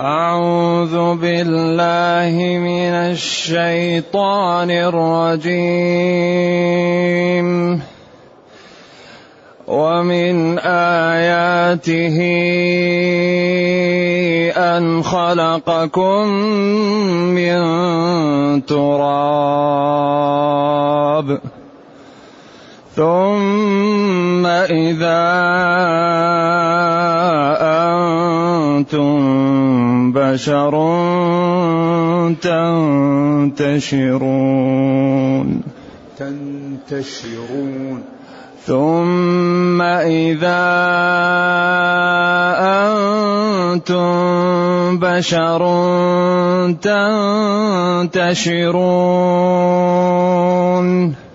أعوذ بالله من الشيطان الرجيم. ومن آياته أن خلقكم من تراب. ثم إذا أنتم بشر تنتشرون. تنتشرون. ثم إذا أنتم بشر تنتشرون.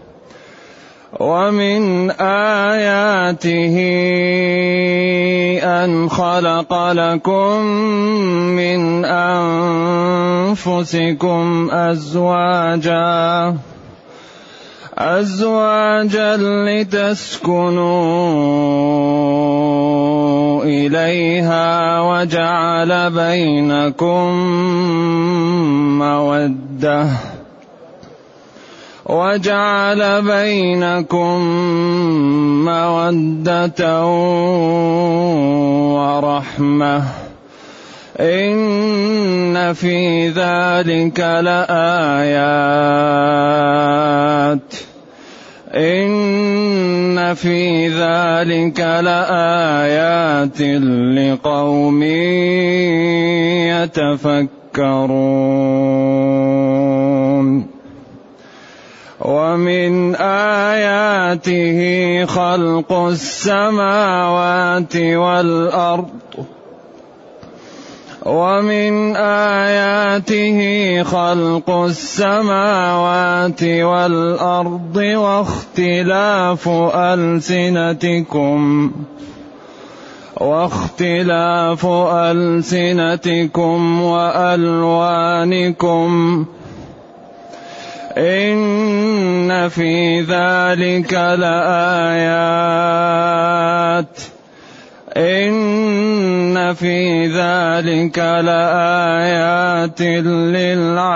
ومن آياته أن خلق لكم من أنفسكم أزواجاً أزواجا لتسكنوا إليها وجعل بينكم مودة. وجعل بينكم مودة ورحمة. إن في ذلك لآيات. إن في ذلك لآيات لقوم يتفكرون. ومن آياته خلق السماوات والأرض. ومن آياته خلق السماوات والأرض واختلاف ألسنتكم. واختلاف ألسنتكم وألوانكم. إن في ذلك لآيات. إن في ذلك لآيات للعالمين.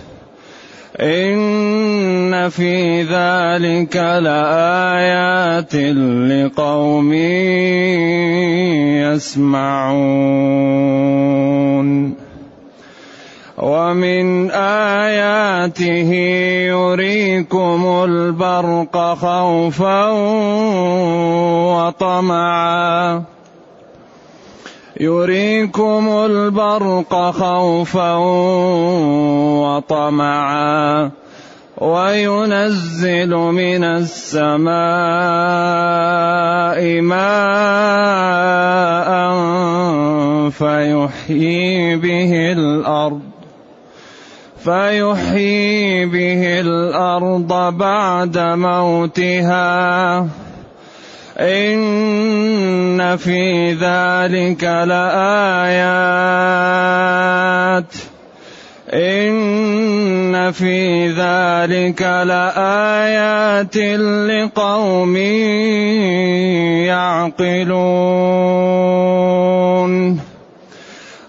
إن في ذلك لآيات لقوم يسمعون. ومن آياته يريكم البرق خوفا وطمعا. يريكم البرق خوفا وطمعا وينزل من السماء ماء فيحيي به الأرض فيحيي به الأرض بعد موتها إن في ذلك لآيات. إن في ذلك لآيات لقوم يعقلون.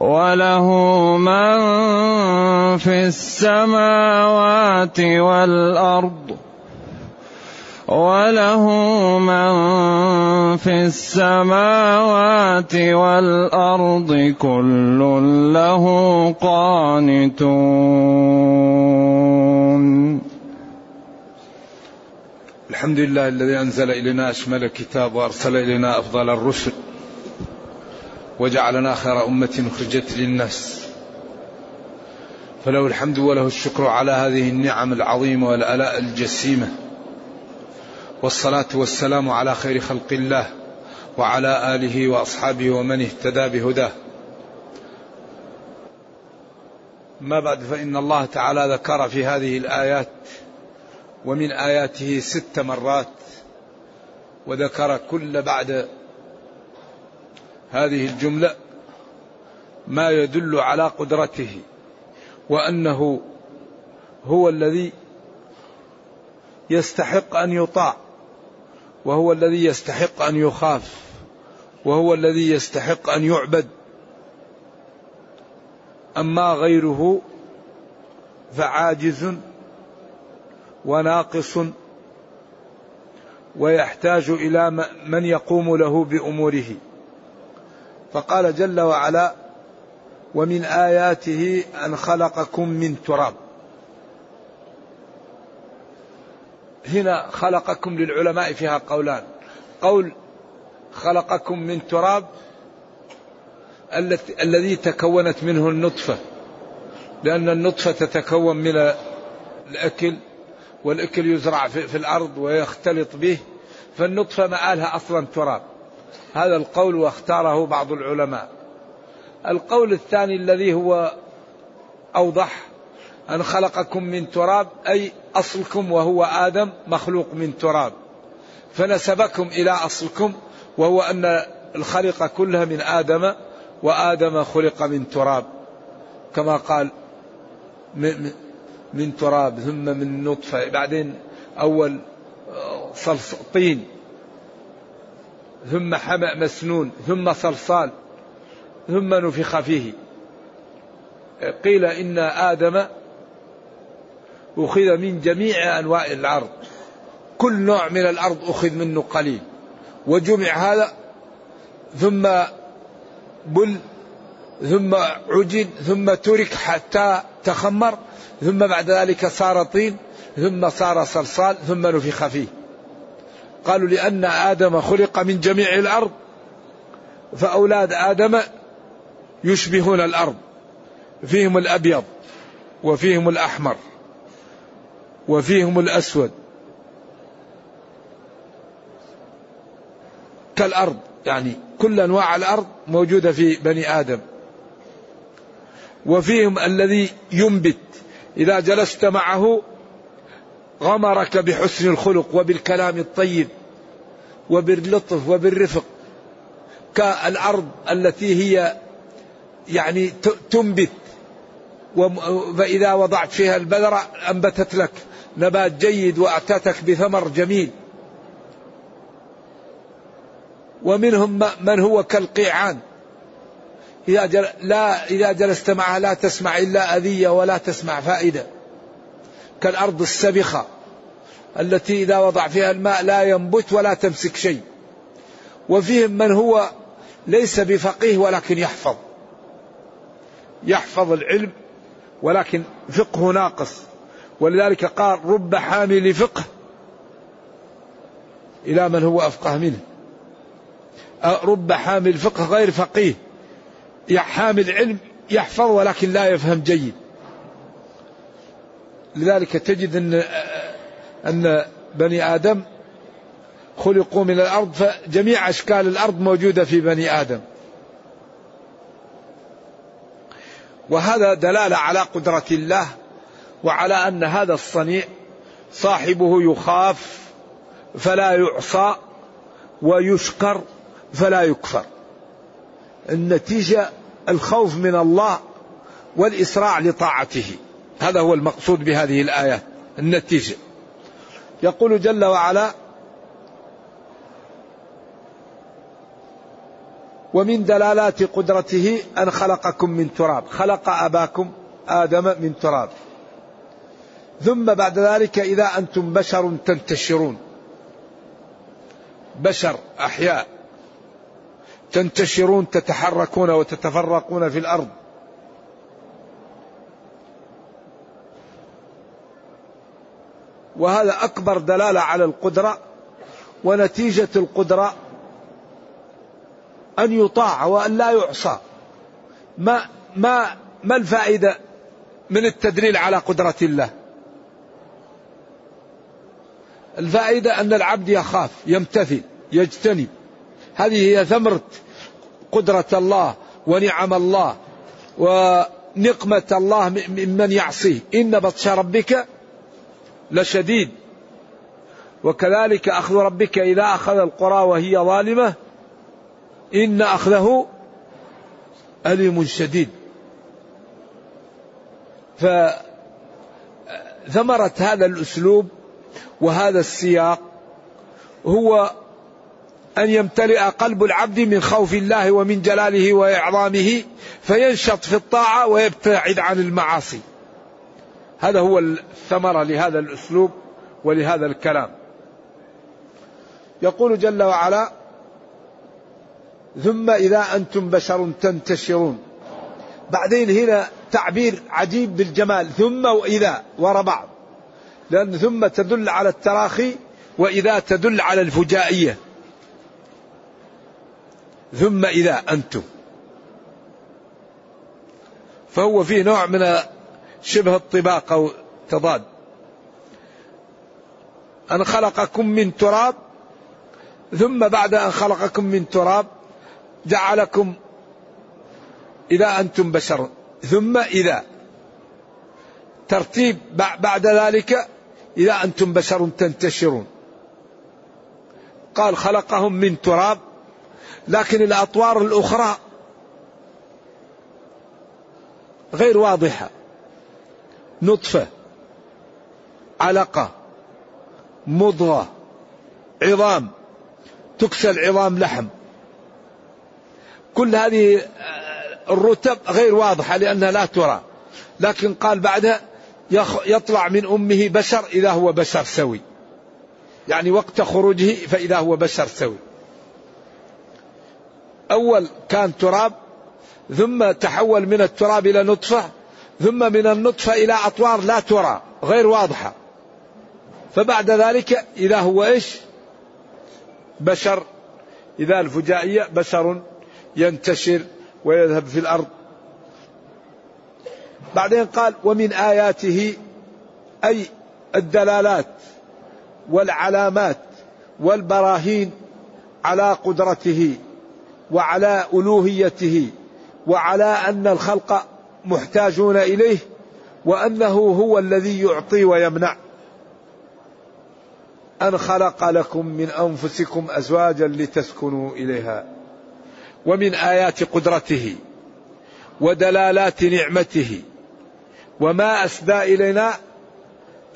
وله من في السماوات والأرض وله من في السماوات والأرض كل له قانتون. الحمد لله الذي أنزل إلينا أشمل الكتاب وأرسل إلينا أفضل الرسل. وجعلنا خير أمة أخرجت للناس. فله الحمد وله الشكر على هذه النعم العظيمة والآلاء الجسيمة. والصلاة والسلام على خير خلق الله وعلى آله وأصحابه ومن اهتدى بهداه. ما بعد فإن الله تعالى ذكر في هذه الآيات ومن آياته ست مرات وذكر كل بعد هذه الجملة ما يدل على قدرته وأنه هو الذي يستحق أن يطاع وهو الذي يستحق أن يخاف وهو الذي يستحق أن يعبد. أما غيره فعاجز وناقص ويحتاج إلى من يقوم له بأموره. فقال جل وعلا ومن آياته أن خلقكم من تراب. هنا خلقكم للعلماء فيها قولان. قول خلقكم من تراب الذي تكونت منه النطفة لأن النطفة تتكون من الأكل والأكل يزرع في الأرض ويختلط به فالنطفة مآلها أصلا تراب. هذا القول واختاره بعض العلماء. القول الثاني الذي هو أوضح أن خلقكم من تراب أي أصلكم وهو آدم مخلوق من تراب. فنسبكم إلى أصلكم وهو أن الخلق كلها من آدم وآدم خلق من تراب. كما قال من تراب ثم من نطفة بعدين أول طين. ثم حمأ مسنون ثم صلصال ثم نفخ فيه. قيل إن آدم أخذ من جميع أنواع الأرض. كل نوع من الأرض أخذ منه قليل. وجمع هذا ثم بل ثم عجن ثم ترك حتى تخمر ثم بعد ذلك صار طين ثم صار صلصال ثم نفخ فيه. قالوا لأن آدم خلق من جميع الأرض فأولاد آدم يشبهون الأرض فيهم الأبيض وفيهم الأحمر وفيهم الأسود. كالأرض يعني كل أنواع الأرض موجودة في بني آدم. وفيهم الذي ينبت إذا جلست معه غمرك بحسن الخلق وبالكلام الطيب وباللطف وبالرفق كالأرض التي هي يعني تنبت فإذا وضعت فيها البذرة أنبتت لك نبات جيد وأتتك بثمر جميل. ومنهم من هو كالقيعان. إذا جل لا إذا جلست معها لا تسمع إلا أذية ولا تسمع فائدة. كالأرض السبخة التي إذا وضع فيها الماء لا ينبت ولا تمسك شيء. وفيهم من هو ليس بفقيه ولكن يحفظ. يحفظ العلم ولكن فقه ناقص. ولذلك قال رب حامل فقه إلى من هو أفقه منه. رب حامل فقه غير فقيه. حامل علم يحفظ ولكن لا يفهم جيد. لذلك تجد أن أن بني آدم خلقوا من الأرض فجميع أشكال الأرض موجودة في بني آدم. وهذا دلالة على قدرة الله وعلى أن هذا الصنيع صاحبه يخاف فلا يعصى ويشكر فلا يكفر. النتيجة الخوف من الله والإسراع لطاعته. هذا هو المقصود بهذه الآيات النتيجة. يقول جل وعلا ومن دلالات قدرته أن خلقكم من تراب خلق أباكم آدم من تراب. ثم بعد ذلك إذا أنتم بشر تنتشرون. بشر أحياء تنتشرون تتحركون وتتفرقون في الأرض. وهذا أكبر دلالة على القدرة ونتيجة القدرة أن يطاع وأن لا يعصى. ما ما ما الفائدة من التدليل على قدرة الله؟ الفائدة أن العبد يخاف يمتثل يجتنب. هذه هي ثمرة قدرة الله ونعم الله ونقمة الله ممن يعصيه. إن بطش ربك لشديد. وكذلك أخذ ربك إذا أخذ القرى وهي ظالمة إن أخذه أليم شديد. فثمرة هذا الأسلوب وهذا السياق هو أن يمتلئ قلب العبد من خوف الله ومن جلاله وإعظامه فينشط في الطاعة ويبتعد عن المعاصي. هذا هو الثمرة لهذا الأسلوب ولهذا الكلام. يقول جل وعلا ثم إذا أنتم بشر تنتشرون. بعدين هنا تعبير عجيب بالجمال ثم وإذا وراء بعض. لأن ثم تدل على التراخي وإذا تدل على الفجائية. ثم إذا أنتم. فهو فيه نوع من شبه الطباق أو تضاد. أن خلقكم من تراب ثم بعد أن خلقكم من تراب جعلكم إذا أنتم بشر. ثم إذا. ترتيب بعد ذلك إذا أنتم بشر تنتشرون. قال خلقهم من تراب لكن الأطوار الأخرى غير واضحة. نطفة علقة مضغة عظام تكسى العظام لحم. كل هذه الرتب غير واضحة لأنها لا ترى. لكن قال بعدها يطلع من أمه بشر إذا هو بشر سوي. يعني وقت خروجه فإذا هو بشر سوي. أول كان تراب ثم تحول من التراب إلى نطفة ثم من النطفة إلى أطوار لا ترى غير واضحة. فبعد ذلك إذا هو إيش؟ بشر. إذا الفجائية بشر ينتشر ويذهب في الأرض. بعدين قال ومن آياته أي الدلالات والعلامات والبراهين على قدرته وعلى ألوهيته وعلى أن الخلق محتاجون إليه وأنه هو الذي يعطي ويمنع. أن خلق لكم من أنفسكم أزواجا لتسكنوا إليها ومن آيات قدرته ودلالات نعمته. وما أسدى إلينا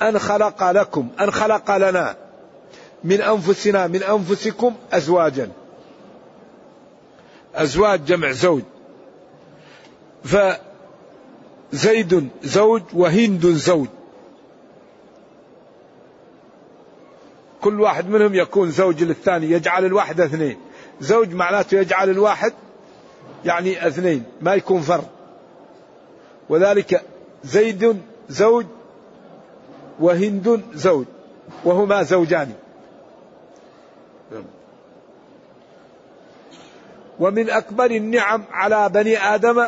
أن خلق لكم أن خلق لنا من أنفسنا من أنفسكم أزواجا. أزواج جمع زوج. فزيد زوج وهند زوج. كل واحد منهم يكون زوج للثاني يجعل الواحد اثنين. زوج معناته يجعل الواحد يعني اثنين ما يكون فرد وذلك زيد زوج وهند زوج وهما زوجان. ومن أكبر النعم على بني آدم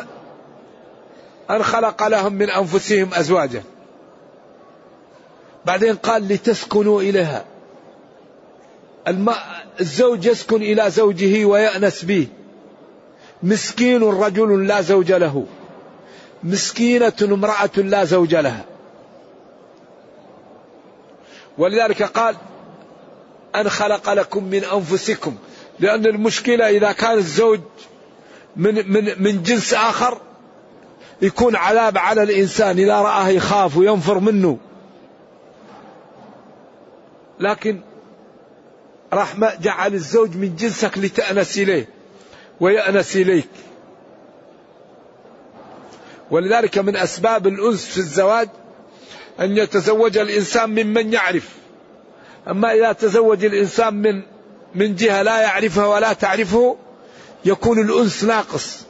أن خلق لهم من أنفسهم أزواجا. بعدين قال لتسكنوا إليها. الزوج يسكن إلى زوجه ويأنس به. مسكين رجل لا زوج له. مسكينة امرأة لا زوج لها. ولذلك قال أن خلق لكم من أنفسكم. لأن المشكلة إذا كان الزوج من من من جنس آخر يكون عذاب على الإنسان إذا رآه يخاف وينفر منه. لكن رحمة جعل الزوج من جنسك لتأنس إليه ويأنس إليك. ولذلك من أسباب الأنس في الزواج أن يتزوج الإنسان ممن يعرف. أما إذا تزوج الإنسان من من جهة لا يعرفها ولا تعرفه يكون الأنس ناقص.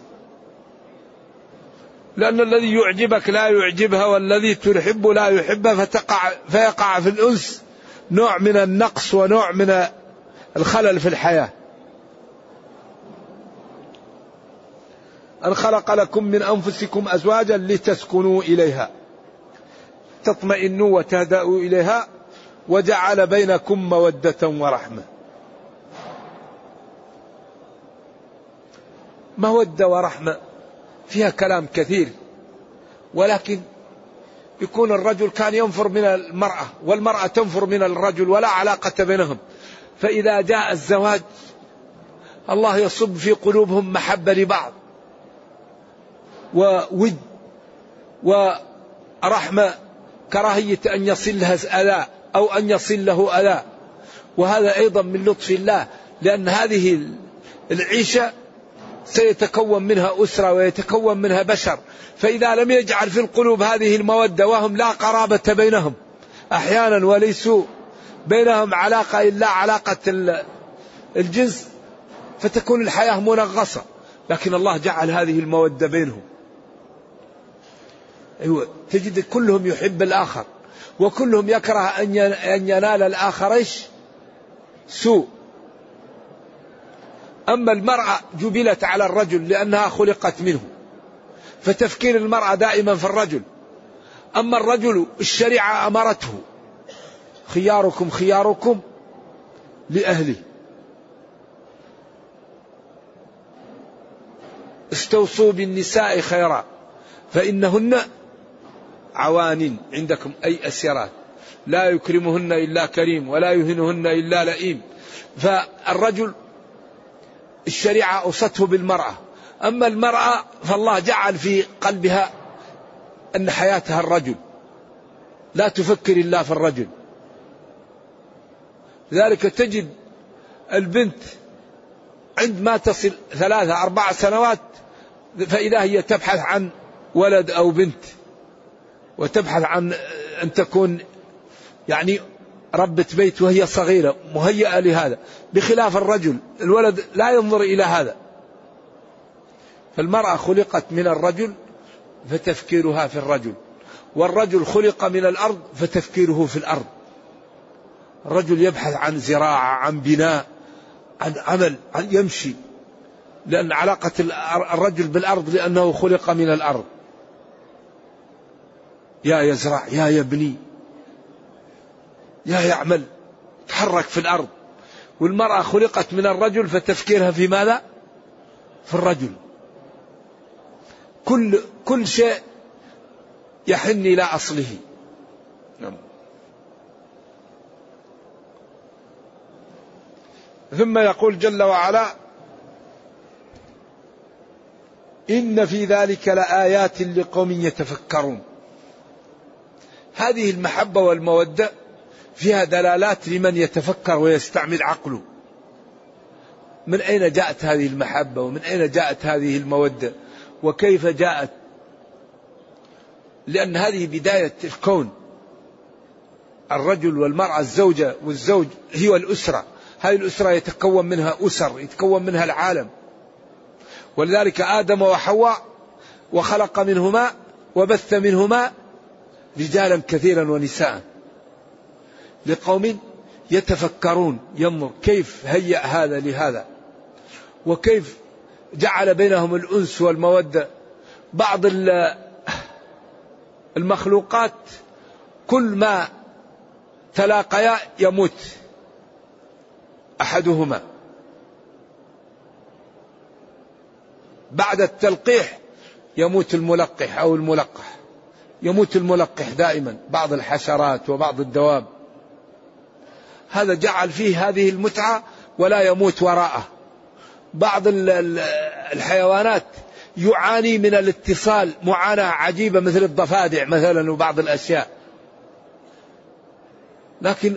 لأن الذي يعجبك لا يعجبها والذي تحب لا يحبها فتقع فيقع في الأنس نوع من النقص ونوع من الخلل في الحياة. أن خلق لكم من أنفسكم أزواجا لتسكنوا إليها تطمئنوا وتهدأوا إليها وجعل بينكم مودة ورحمة. مودة ورحمة. فيها كلام كثير. ولكن يكون الرجل كان ينفر من المرأة والمرأة تنفر من الرجل ولا علاقة بينهم. فإذا جاء الزواج الله يصب في قلوبهم محبة لبعض وود ورحمة كراهية أن يصل لها أذى أو أن يصل له أذى. وهذا أيضا من لطف الله لأن هذه العيشة سيتكون منها أسرة ويتكون منها بشر. فإذا لم يجعل في القلوب هذه المودة وهم لا قرابة بينهم. أحيانا وليسوا بينهم علاقة إلا علاقة الجنس فتكون الحياة منغصة. لكن الله جعل هذه المودة بينهم. أيوة تجد كلهم يحب الآخر وكلهم يكره أن ينال الآخر إيش؟ سوء. أما المرأة جبلت على الرجل لأنها خلقت منه فتفكير المرأة دائما في الرجل. أما الرجل الشريعة أمرته خياركم خياركم لأهله. استوصوا بالنساء خيرا فإنهن عوان عندكم أي أسيرات. لا يكرمهن إلا كريم ولا يهنهن إلا لئيم. فالرجل الشريعة أوصته بالمرأة. أما المرأة فالله جعل في قلبها أن حياتها الرجل. لا تفكر إلا في الرجل. لذلك تجد البنت عندما تصل ثلاثة أربع سنوات فإذا هي تبحث عن ولد أو بنت وتبحث عن أن تكون يعني ربة بيت وهي صغيرة مهيئة لهذا. بخلاف الرجل الولد لا ينظر إلى هذا. فالمرأة خلقت من الرجل فتفكيرها في الرجل والرجل خلق من الأرض فتفكيره في الأرض. الرجل يبحث عن زراعة عن بناء عن عمل عن يمشي. لأن علاقة الرجل بالأرض لأنه خلق من الأرض. يا يزرع يا يبني. يا يعمل تحرك في الأرض. والمرأة خلقت من الرجل فتفكيرها في ماذا؟ في الرجل. كل كل شيء يحن إلى أصله. نعم. ثم يقول جل وعلا إن في ذلك لآيات لقوم يتفكرون. هذه المحبة والمودة فيها دلالات لمن يتفكر ويستعمل عقله. من أين جاءت هذه المحبة؟ ومن أين جاءت هذه المودة؟ وكيف جاءت؟ لأن هذه بداية الكون. الرجل والمرأة الزوجة والزوج هي الأسرة هذه الأسرة يتكون منها أسر يتكون منها العالم. ولذلك آدم وحواء وخلق منهما وبث منهما رجالا كثيرا ونساء. لقوم يتفكرون ينظر كيف هيأ هذا لهذا. وكيف جعل بينهم الأنس والمودة. بعض المخلوقات كل ما تلاقيا يموت. أحدهما. بعد التلقيح يموت الملقح أو الملقح. يموت الملقح دائما. بعض الحشرات وبعض الدواب. هذا جعل فيه هذه المتعة ولا يموت وراءه. بعض الحيوانات يعاني من الاتصال معاناة عجيبة مثل الضفادع مثلا وبعض الأشياء. لكن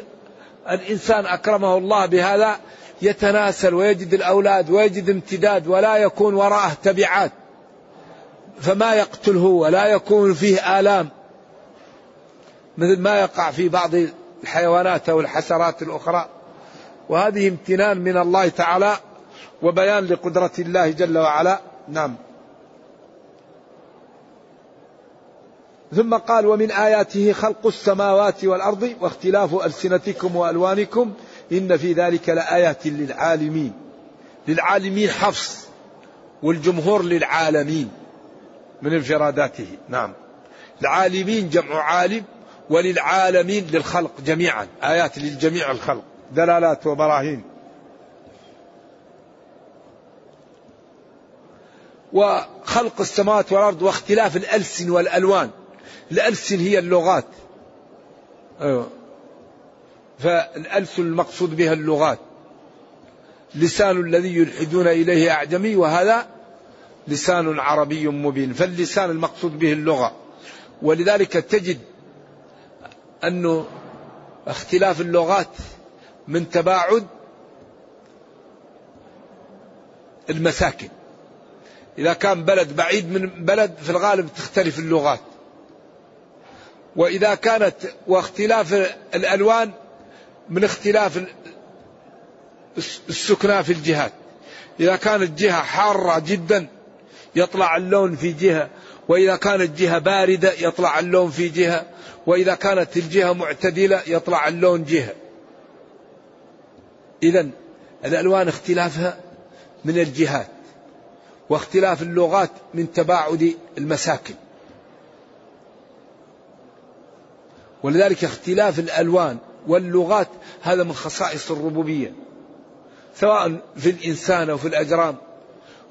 الإنسان أكرمه الله بهذا يتناسل ويجد الأولاد ويجد امتداد ولا يكون وراءه تبعات. فما يقتله ولا يكون فيه آلام. مثل ما يقع في بعض الحيوانات أو الحشرات الأخرى. وهذه امتنان من الله تعالى وبيان لقدرة الله جل وعلا. نعم. ثم قال ومن آياته خلق السماوات والأرض واختلاف ألسنتكم وألوانكم إن في ذلك لآيات للعالمين. للعالمين حفص والجمهور للعالمين من انفراداته نعم. العالمين جمع عالم وللعالمين للخلق جميعا آيات للجميع الخلق دلالات وبراهين. وخلق السماوات والأرض واختلاف الألسن والألوان. الألسن هي اللغات. أيوة. فالألسن المقصود بها اللغات. لسان الذي يلحدون إليه أعجمي وهذا لسان عربي مبين. فاللسان المقصود به اللغة. ولذلك تجد أنه اختلاف اللغات من تباعد المساكن. إذا كان بلد بعيد من بلد في الغالب تختلف اللغات. وإذا كانت واختلاف الألوان من اختلاف السكنى في الجهات. إذا كانت جهة حارة جدا يطلع اللون في جهة وإذا كانت جهة باردة يطلع اللون في جهة وإذا كانت الجهة معتدلة يطلع اللون جهة. إذا الألوان اختلافها من الجهات واختلاف اللغات من تباعد المساكن. ولذلك اختلاف الألوان واللغات هذا من خصائص الربوبية سواء في الإنسان أو في الأجرام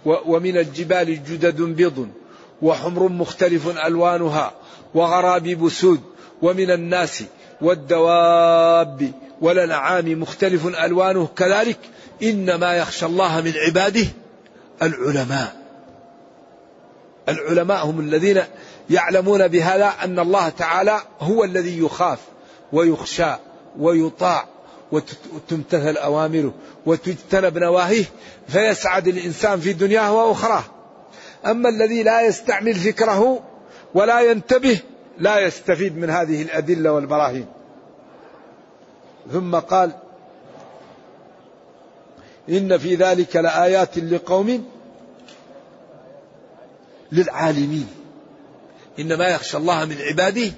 ومن الجبال جدد بيض وحمر مختلف ألوانها وغرابيب سود ومن الناس والدواب والأنعام مختلف ألوانه كذلك إنما يخشى الله من عباده العلماء. العلماء هم الذين يعلمون بهذا أن الله تعالى هو الذي يخاف ويخشى ويطاع وتمتثل أوامره وتجتنب نواهيه فيسعد الإنسان في دنياه وأخراه. أما الذي لا يستعمل فكره ولا ينتبه لا يستفيد من هذه الأدلة والبراهين. ثم قال إن في ذلك لآيات لقوم للعالمين. إنما يخشى الله من عباده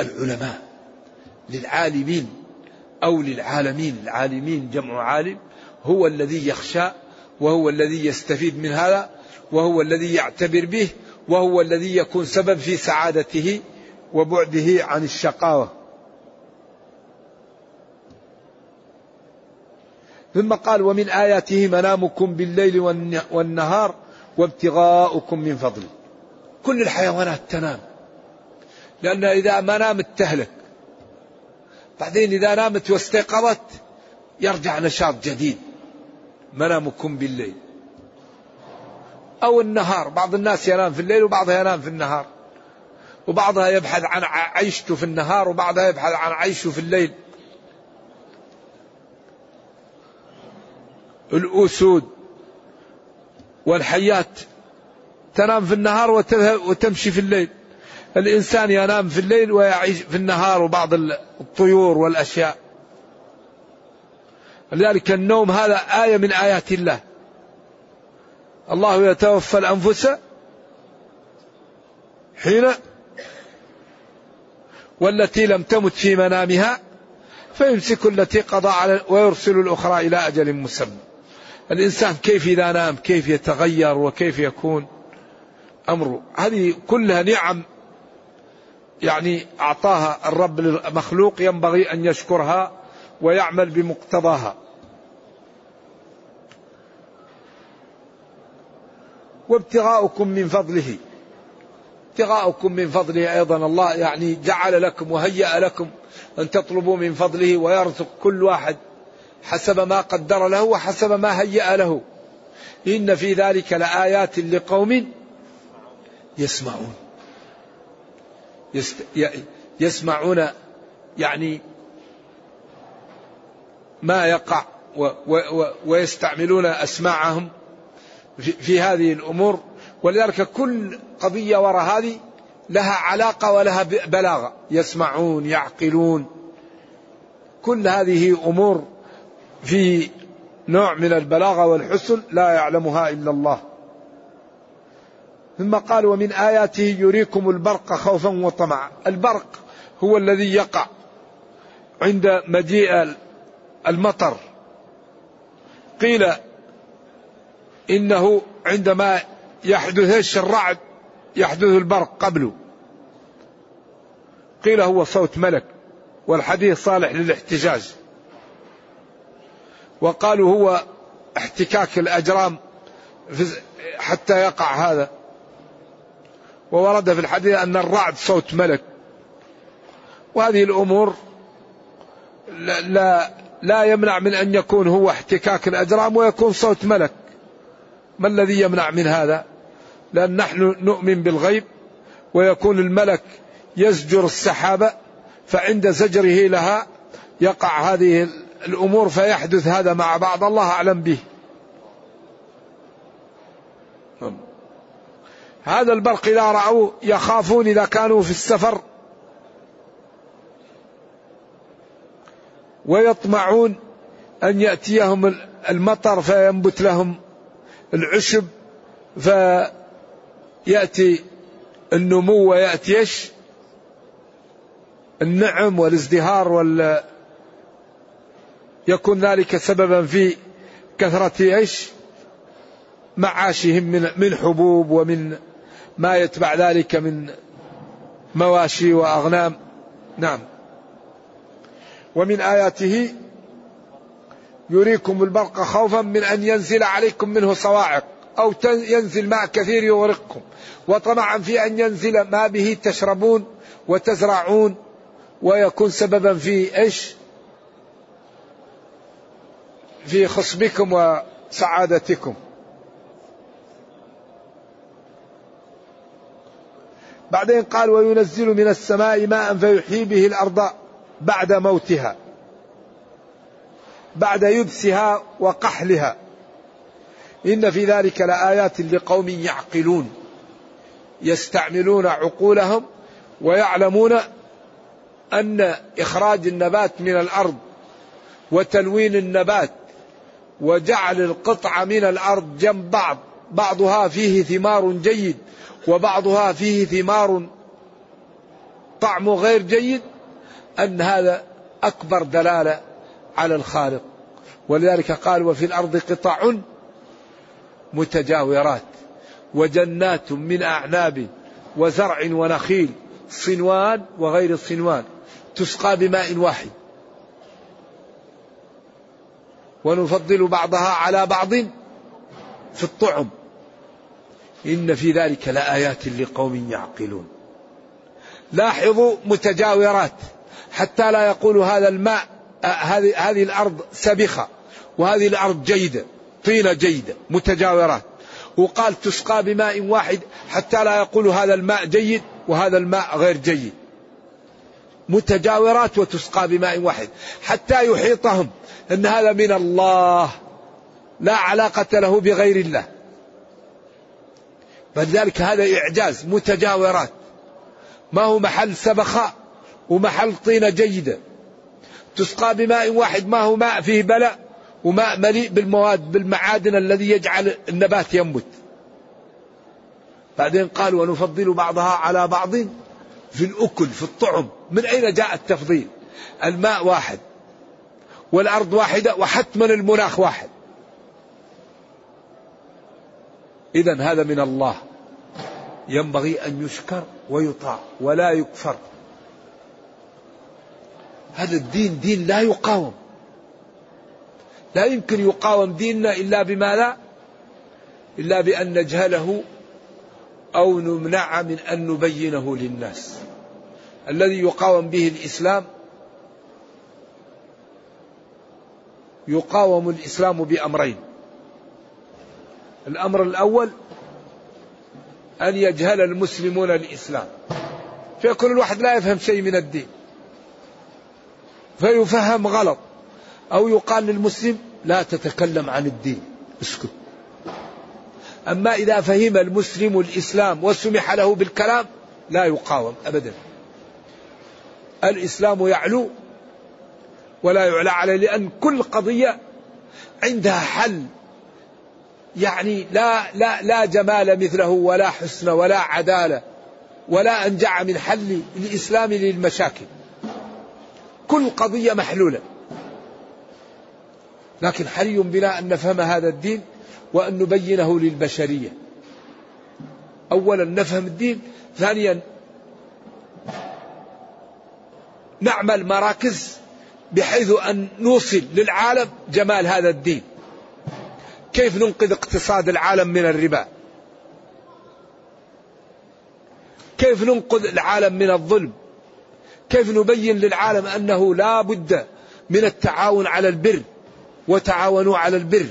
العلماء للعالمين أو للعالمين. العالمين جمع عالم هو الذي يخشى وهو الذي يستفيد من هذا وهو الذي يعتبر به وهو الذي يكون سبب في سعادته وبعده عن الشقاوة. ثم قال ومن آياته منامكم بالليل والنهار وابتغاؤكم من فضله كل الحيوانات تنام. لأن إذا ما نامت تهلك. بعدين إذا نامت واستيقظت يرجع نشاط جديد. منامكم بالليل. أو النهار. بعض الناس ينام في الليل وبعضها ينام في النهار. وبعضها يبحث عن عيشته في النهار وبعضها يبحث عن عيشه في الليل. الأسود والحيات. تنام في النهار وتمشي في الليل. الإنسان ينام في الليل ويعيش في النهار وبعض الطيور والأشياء. لذلك النوم هذا آية من آيات الله. الله يتوفى الأنفس حين والتي لم تمت في منامها فيمسك التي قضى على ويرسل الأخرى إلى أجل مسمى. الإنسان كيف إذا نام كيف يتغير وكيف يكون أمره؟ هذه كلها نعم يعني أعطاها الرب للمخلوق ينبغي أن يشكرها ويعمل بمقتضاها. وابتغاؤكم من فضله. ابتغاؤكم من فضله أيضا. الله يعني جعل لكم وهيأ لكم أن تطلبوا من فضله ويرزق كل واحد حسب ما قدر له وحسب ما هيأ له. إن في ذلك لآيات لقوم يسمعون. يست... يسمعون يعني ما يقع و... و... ويستعملون أسماعهم في... هذه الأمور. ولذلك كل قضية وراء هذه لها علاقة ولها بلاغة. يسمعون يعقلون. كل هذه أمور في نوع من البلاغة والحسن لا يعلمها إلا الله. ثم قال ومن آياته يريكم البرق خوفا وطمعا. البرق هو الذي يقع عند مجيء المطر. قيل إنه عندما يحدث الرعد يحدث البرق قبله. قيل هو صوت ملك والحديث صالح للاحتجاج. وقالوا هو احتكاك الأجرام حتى يقع هذا. وورد في الحديث أن الرعد صوت ملك. وهذه الأمور لا, لا, لا يمنع من أن يكون هو احتكاك الأجرام ويكون صوت ملك. ما الذي يمنع من هذا؟ لأن نحن نؤمن بالغيب ويكون الملك يزجر السحابة فعند زجره لها يقع هذه الأمور فيحدث هذا مع بعض. الله أعلم به. هذا البرق إذا رأوا يخافون إذا كانوا في السفر. ويطمعون أن يأتيهم المطر فينبت لهم. العشب فيأتي النمو ويأتي إيش؟ النعم والازدهار وال يكون ذلك سببا في كثرة إيش؟ معاشهم من من حبوب ومن ما يتبع ذلك من مواشي وأغنام نعم ومن آياته يريكم البرق خوفا من أن ينزل عليكم منه صواعق أو ينزل ماء كثير يغرقكم وطمعا في أن ينزل ما به تشربون وتزرعون ويكون سببا في إيش؟ في خصبكم وسعادتكم. بعدين قال وينزل من السماء ماء فيحيي به الأرض بعد موتها. بعد يبسها وقحلها. إن في ذلك لآيات لقوم يعقلون. يستعملون عقولهم ويعلمون أن إخراج النبات من الأرض وتلوين النبات وجعل القطعة من الأرض جنب بعض بعضها فيه ثمار جيد وبعضها فيه ثمار طعمه غير جيد أن هذا أكبر دلالة على الخالق. ولذلك قال وفي الأرض قطع متجاورات وجنات من أعناب وزرع ونخيل صنوان وغير الصنوان تسقى بماء واحد. ونفضل بعضها على بعض في الطعم. إن في ذلك لآيات لقوم يعقلون. لاحظوا متجاورات حتى لا يقول هذا الماء هذه هذه الأرض سبخة وهذه الأرض جيدة طينة جيدة متجاورات. وقال تسقى بماء واحد حتى لا يقول هذا الماء جيد وهذا الماء غير جيد. متجاورات وتسقى بماء واحد حتى يحيطهم إن هذا من الله. لا علاقة له بغير الله. فلذلك هذا إعجاز متجاورات. ما هو محل سبخاء ومحل طينة جيدة. تسقى بماء واحد. ما هو ماء فيه بلاء وماء مليء بالمواد بالمعادن الذي يجعل النبات ينبت بعدين قال ونفضل بعضها على بعض في الأكل في الطعم. من أين جاء التفضيل؟ الماء واحد والأرض واحدة وحتما المناخ واحد. إذا هذا من الله. ينبغي أن يشكر ويطاع ولا يكفر. هذا الدين دين لا يقاوم. لا يمكن يقاوم ديننا إلا بما لا إلا بأن نجهله أو نمنع من أن نبينه للناس. الذي يقاوم به الإسلام يقاوم الإسلام بأمرين. الأمر الأول أن يجهل المسلمون الإسلام. فيكون الواحد لا يفهم شيء من الدين. فيفهم غلط أو يقال للمسلم لا تتكلم عن الدين اسكت. أما إذا فهم المسلم الإسلام وسمح له بالكلام لا يقاوم أبدا. الإسلام يعلو ولا يعلى عليه لأن كل قضية عندها حل. يعني لا لا لا جمال مثله ولا حسن ولا عدالة ولا أنجع من حل الإسلام للمشاكل. كل قضية محلولة. لكن حري بنا أن نفهم هذا الدين وأن نبينه للبشرية. اولا نفهم الدين، ثانيا نعمل مراكز بحيث أن نوصل للعالم جمال هذا الدين. كيف ننقذ اقتصاد العالم من الربا كيف ننقذ العالم من الظلم كيف نبين للعالم أنه لا بد من التعاون على البر وتعاونوا على البر؟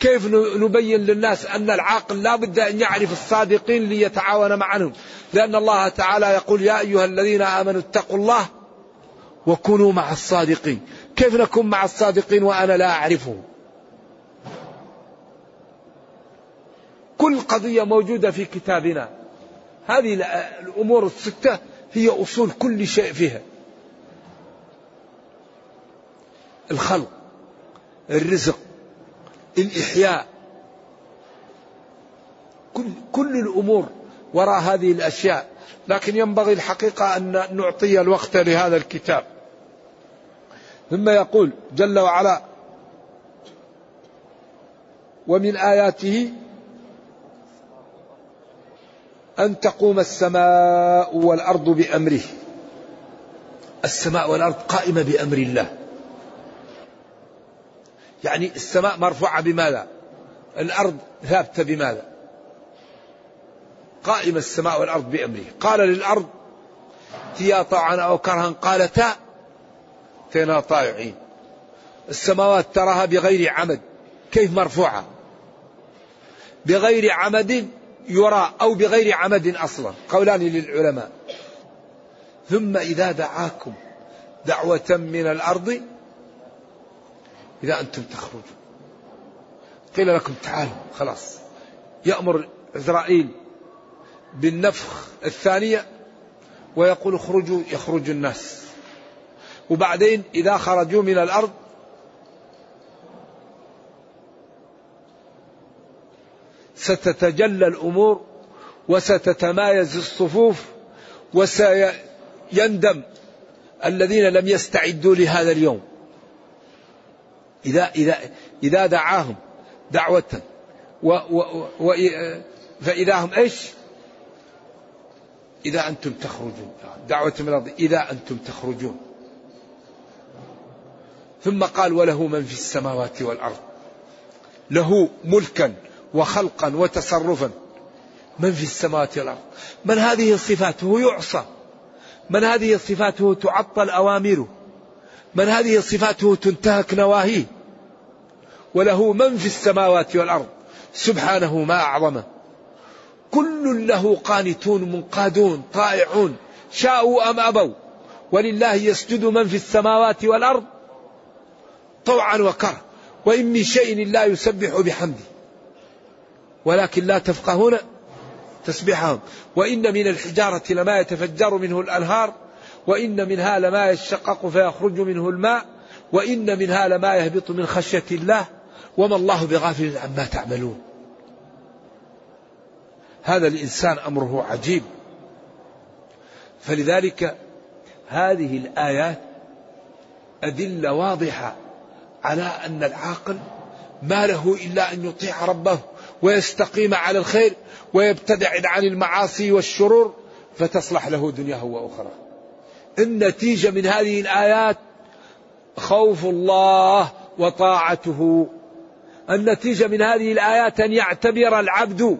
كيف نبين للناس أن العاقل لا بد أن يعرف الصادقين ليتعاون معهم؟ لأن الله تعالى يقول يا أيها الذين آمنوا اتقوا الله وكونوا مع الصادقين. كيف نكون مع الصادقين وأنا لا اعرفهم كل قضية موجودة في كتابنا. هذه الأمور الستة هي أصول كل شيء فيها. الخلق الرزق الإحياء. كل, كل الأمور وراء هذه الأشياء. لكن ينبغي الحقيقة أن نعطي الوقت لهذا الكتاب. ثم يقول جل وعلا ومن آياته أن تقوم السماء والأرض بأمره. السماء والأرض قائمة بأمر الله. يعني السماء مرفوعة بماذا؟ الأرض ثابتة بماذا؟ قائمة السماء والأرض بأمره. قال للأرض تيا طوعا أو كرها قالتا تينا طائعين. السماوات تراها بغير عمد. كيف مرفوعة؟ بغير عمد يرى أو بغير عمد أصلا. قولان للعلماء. ثم إذا دعاكم دعوة من الأرض إذا أنتم تخرجون. قيل لكم تعالوا خلاص. يأمر إسرائيل بالنفخ الثانية ويقول اخرجوا يخرج الناس. وبعدين إذا خرجوا من الأرض ستتجلى الأمور وستتمايز الصفوف وسيندم الذين لم يستعدوا لهذا اليوم. إذا إذا إذا دعاهم دعوة و و و فإذا هم إيش؟ إذا أنتم تخرجون. دعوة من الأرض إذا أنتم تخرجون. ثم قال وله من في السماوات والأرض. له ملكا. وخلقا وتصرفا. من في السماوات والأرض؟ من هذه صفاته يعصى؟ من هذه صفاته تعطل أوامره؟ من هذه صفاته تنتهك نواهيه؟ وله من في السماوات والأرض؟ سبحانه ما اعظمه كل له قانتون منقادون طائعون شاءوا أم أبوا. ولله يسجد من في السماوات والأرض طوعا وكره وإن من شيء إلا يسبح بحمده. ولكن لا تفقهون تسبيحهم. وإن من الحجارة لما يتفجر منه الأنهار وإن منها لما يشقق فيخرج منه الماء وإن منها لما يهبط من خشية الله وما الله بغافل عما تعملون. هذا الإنسان أمره عجيب. فلذلك هذه الآيات أدلة واضحة على أن العاقل ما له إلا أن يطيع ربه ويستقيم على الخير ويبتعد عن المعاصي والشرور فتصلح له دنياه وأخرى. النتيجه من هذه الآيات خوف الله وطاعته. النتيجه من هذه الآيات أن يعتبر العبد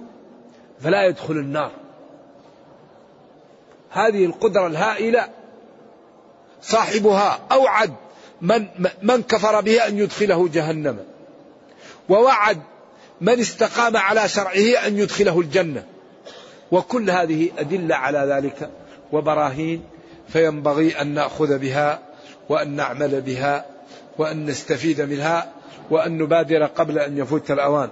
فلا يدخل النار. هذه القدرة الهائلة صاحبها أوعد من من كفر بها أن يدخله جهنم. ووعد من استقام على شرعه أن يدخله الجنة. وكل هذه أدلة على ذلك وبراهين فينبغي أن نأخذ بها وأن نعمل بها وأن نستفيد منها وأن نبادر قبل أن يفوت الأوان.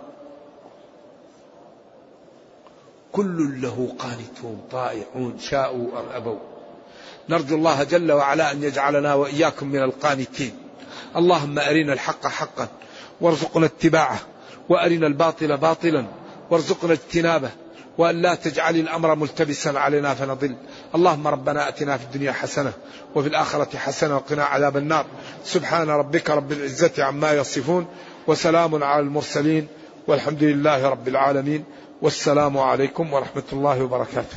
كل له قانتون طائعون شاءوا أم أبوا. نرجو الله جل وعلا أن يجعلنا وإياكم من القانتين. اللهم أرنا الحق حقا وارزقنا اتباعه. وأرنا الباطل باطلا وارزقنا اجتنابه وأن لا تجعل الأمر ملتبسا علينا فنضل. اللهم ربنا أتنا في الدنيا حسنة وفي الآخرة حسنة وقنا عذاب النار. سبحان ربك رب العزة عما يصفون وسلام على المرسلين والحمد لله رب العالمين والسلام عليكم ورحمة الله وبركاته.